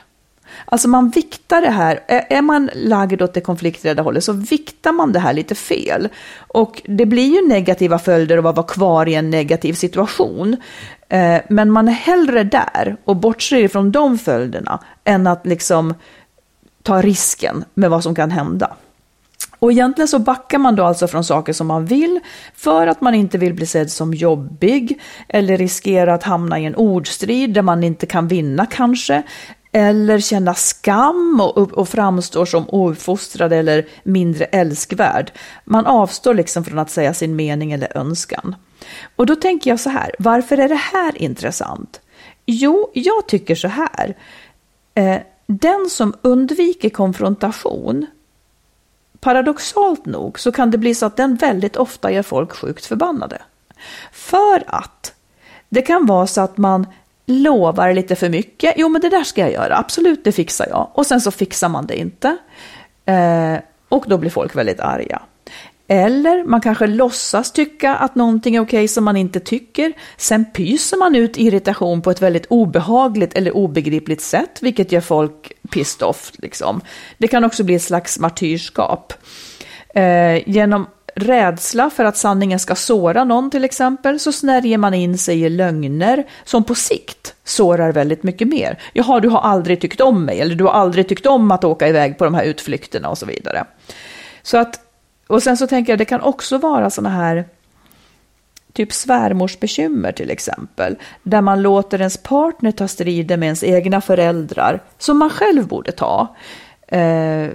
Alltså man viktar det här, är man lagd åt det konflikträdda hållet så viktar man det här lite fel. Och det blir ju negativa följder av att vara kvar i en negativ situation. Men man är hellre där och bortser ifrån de följderna än att liksom ta risken med vad som kan hända. Och egentligen så backar man då alltså från saker som man vill för att man inte vill bli sedd som jobbig eller riskera att hamna i en ordstrid där man inte kan vinna kanske. Eller känna skam och, och framstår som ouppfostrad eller mindre älskvärd. Man avstår liksom från att säga sin mening eller önskan. Och då tänker jag så här, varför är det här intressant? Jo, jag tycker så här. Eh, den som undviker konfrontation paradoxalt nog så kan det bli så att den väldigt ofta gör folk sjukt förbannade. För att det kan vara så att man lovar lite för mycket. Jo, men det där ska jag göra. Absolut, det fixar jag. Och sen så fixar man det inte. Eh, och då blir folk väldigt arga. Eller man kanske låtsas tycka att någonting är okej som man inte tycker. Sen pyser man ut irritation på ett väldigt obehagligt eller obegripligt sätt, vilket gör folk pissed off. Liksom. Det kan också bli ett slags martyrskap. Eh, genom rädsla för att sanningen ska såra någon till exempel, så snärjer man in sig i lögner som på sikt sårar väldigt mycket mer. Jaha, du har aldrig tyckt om mig, eller du har aldrig tyckt om att åka iväg på de här utflykterna och så vidare. Så att, och sen så tänker jag, det kan också vara sådana här typ svärmorsbekymmer till exempel, där man låter ens partner ta strider med ens egna föräldrar, som man själv borde ta. Eh,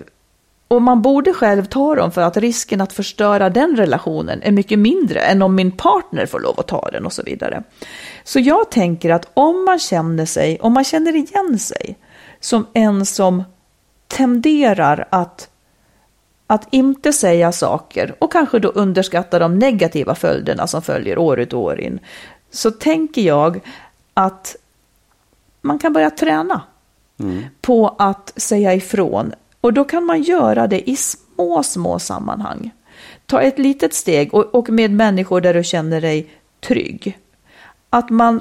och man borde själv ta dem för att risken att förstöra den relationen är mycket mindre än om min partner får lov att ta den och så vidare. Så jag tänker att om man känner sig, om man känner igen sig som en som tenderar att att inte säga saker och kanske då underskatta de negativa följderna som följer år ut och år in, så tänker jag att man kan börja träna på att säga ifrån. Och då kan man göra det i små, små sammanhang. Ta ett litet steg och, och med människor där du känner dig trygg. Att man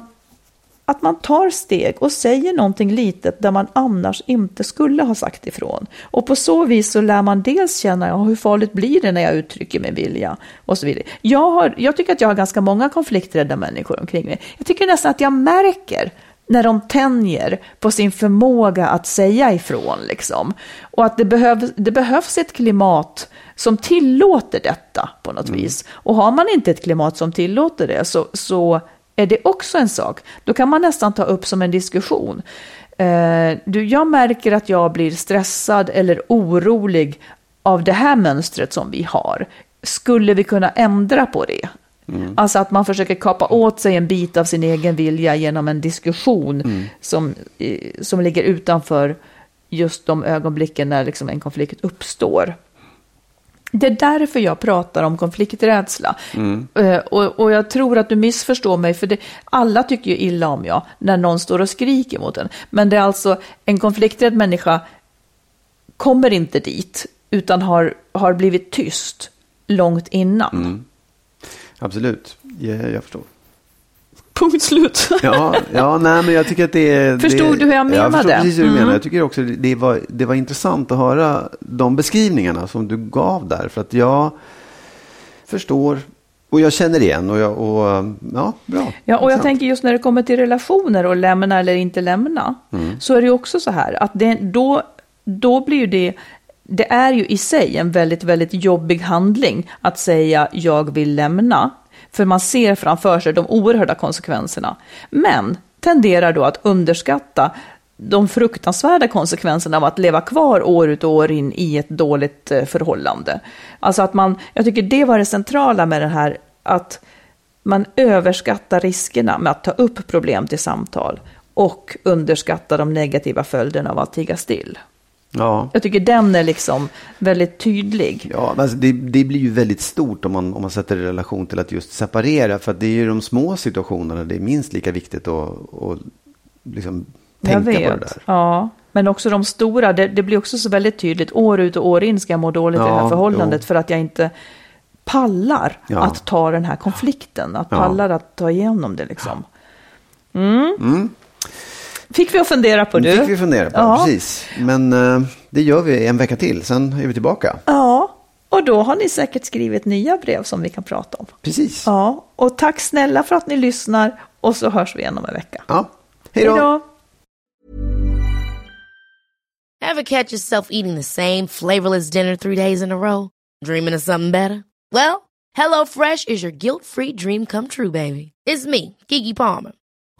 att man tar steg och säger någonting litet där man annars inte skulle ha sagt ifrån. Och på så vis så lär man dels känna ja, hur farligt blir det när jag uttrycker min vilja och så vidare. Jag, har, jag tycker att jag har ganska många konflikträdda människor omkring mig. Jag tycker nästan att jag märker när de tänjer på sin förmåga att säga ifrån. Liksom. Och att det, behöv, det behövs ett klimat som tillåter detta på något mm. vis. Och har man inte ett klimat som tillåter det så, så är det också en sak. Då kan man nästan ta upp som en diskussion. Eh, du, jag märker att jag blir stressad eller orolig av det här mönstret som vi har. Skulle vi kunna ändra på det? Mm. Alltså att man försöker kapa åt sig en bit av sin egen vilja genom en diskussion mm. som, som ligger utanför just de ögonblicken när liksom en konflikt uppstår. Det är därför jag pratar om konflikträdsla. Mm. Uh, och, och, jag tror att du missförstår mig, för det, alla tycker ju illa om jag när någon står och skriker mot en. Men det är alltså en konflikträdd människa kommer inte dit, utan har, har blivit tyst långt innan. Mm. Absolut, jag, jag förstår. Punkt slut. ja, ja, nej, men jag tycker att det är... Förstod det, du hur jag menade? Jag förstår precis hur du mm. menar. Jag tycker också det var, det var intressant att höra de beskrivningarna som du gav där. För att jag förstår och jag känner igen och, jag, och ja, bra. Ja, och jag tänker just när det kommer till relationer och lämna eller inte lämna. Mm. Så är det ju också så här att det, då, då blir ju det det är ju i sig en väldigt, väldigt jobbig handling att säga jag vill lämna. För man ser framför sig de oerhörda konsekvenserna. Men tenderar då att underskatta de fruktansvärda konsekvenserna av att leva kvar år ut och år in i ett dåligt eh, förhållande. Alltså att man, jag tycker det var det centrala med det här, att man överskattar riskerna med att ta upp problem till samtal och underskattar de negativa följderna av att tiga still. Ja. Jag tycker den är liksom väldigt tydlig. Ja, alltså det, det, blir ju väldigt stort om man, om man sätter det i relation till att just separera. För det är ju de små situationerna det är minst lika viktigt att, att liksom tänka på det där. Ja, men också de stora. Det, det, blir också så väldigt tydligt. År ut och år in ska jag må dåligt ja, i det här förhållandet jo. för att jag inte pallar ja. att ta den här konflikten. Att pallar att ta igenom det liksom. Mm. Mm. Fick vi att fundera på du. fick vi fundera på, ja. precis. Men uh, det gör vi en vecka till, sen är vi tillbaka. Ja, och då har ni säkert skrivit nya brev som vi kan prata om. Precis. Ja, och tack snälla för att ni lyssnar och så hörs vi igen om en vecka. Ja, hej då. Have catch yourself eating the same flavorless dinner three days in a row? Dreaming of something better? Well, hello fresh is your guilt free dream come true baby. It's me, Gigi Palmer.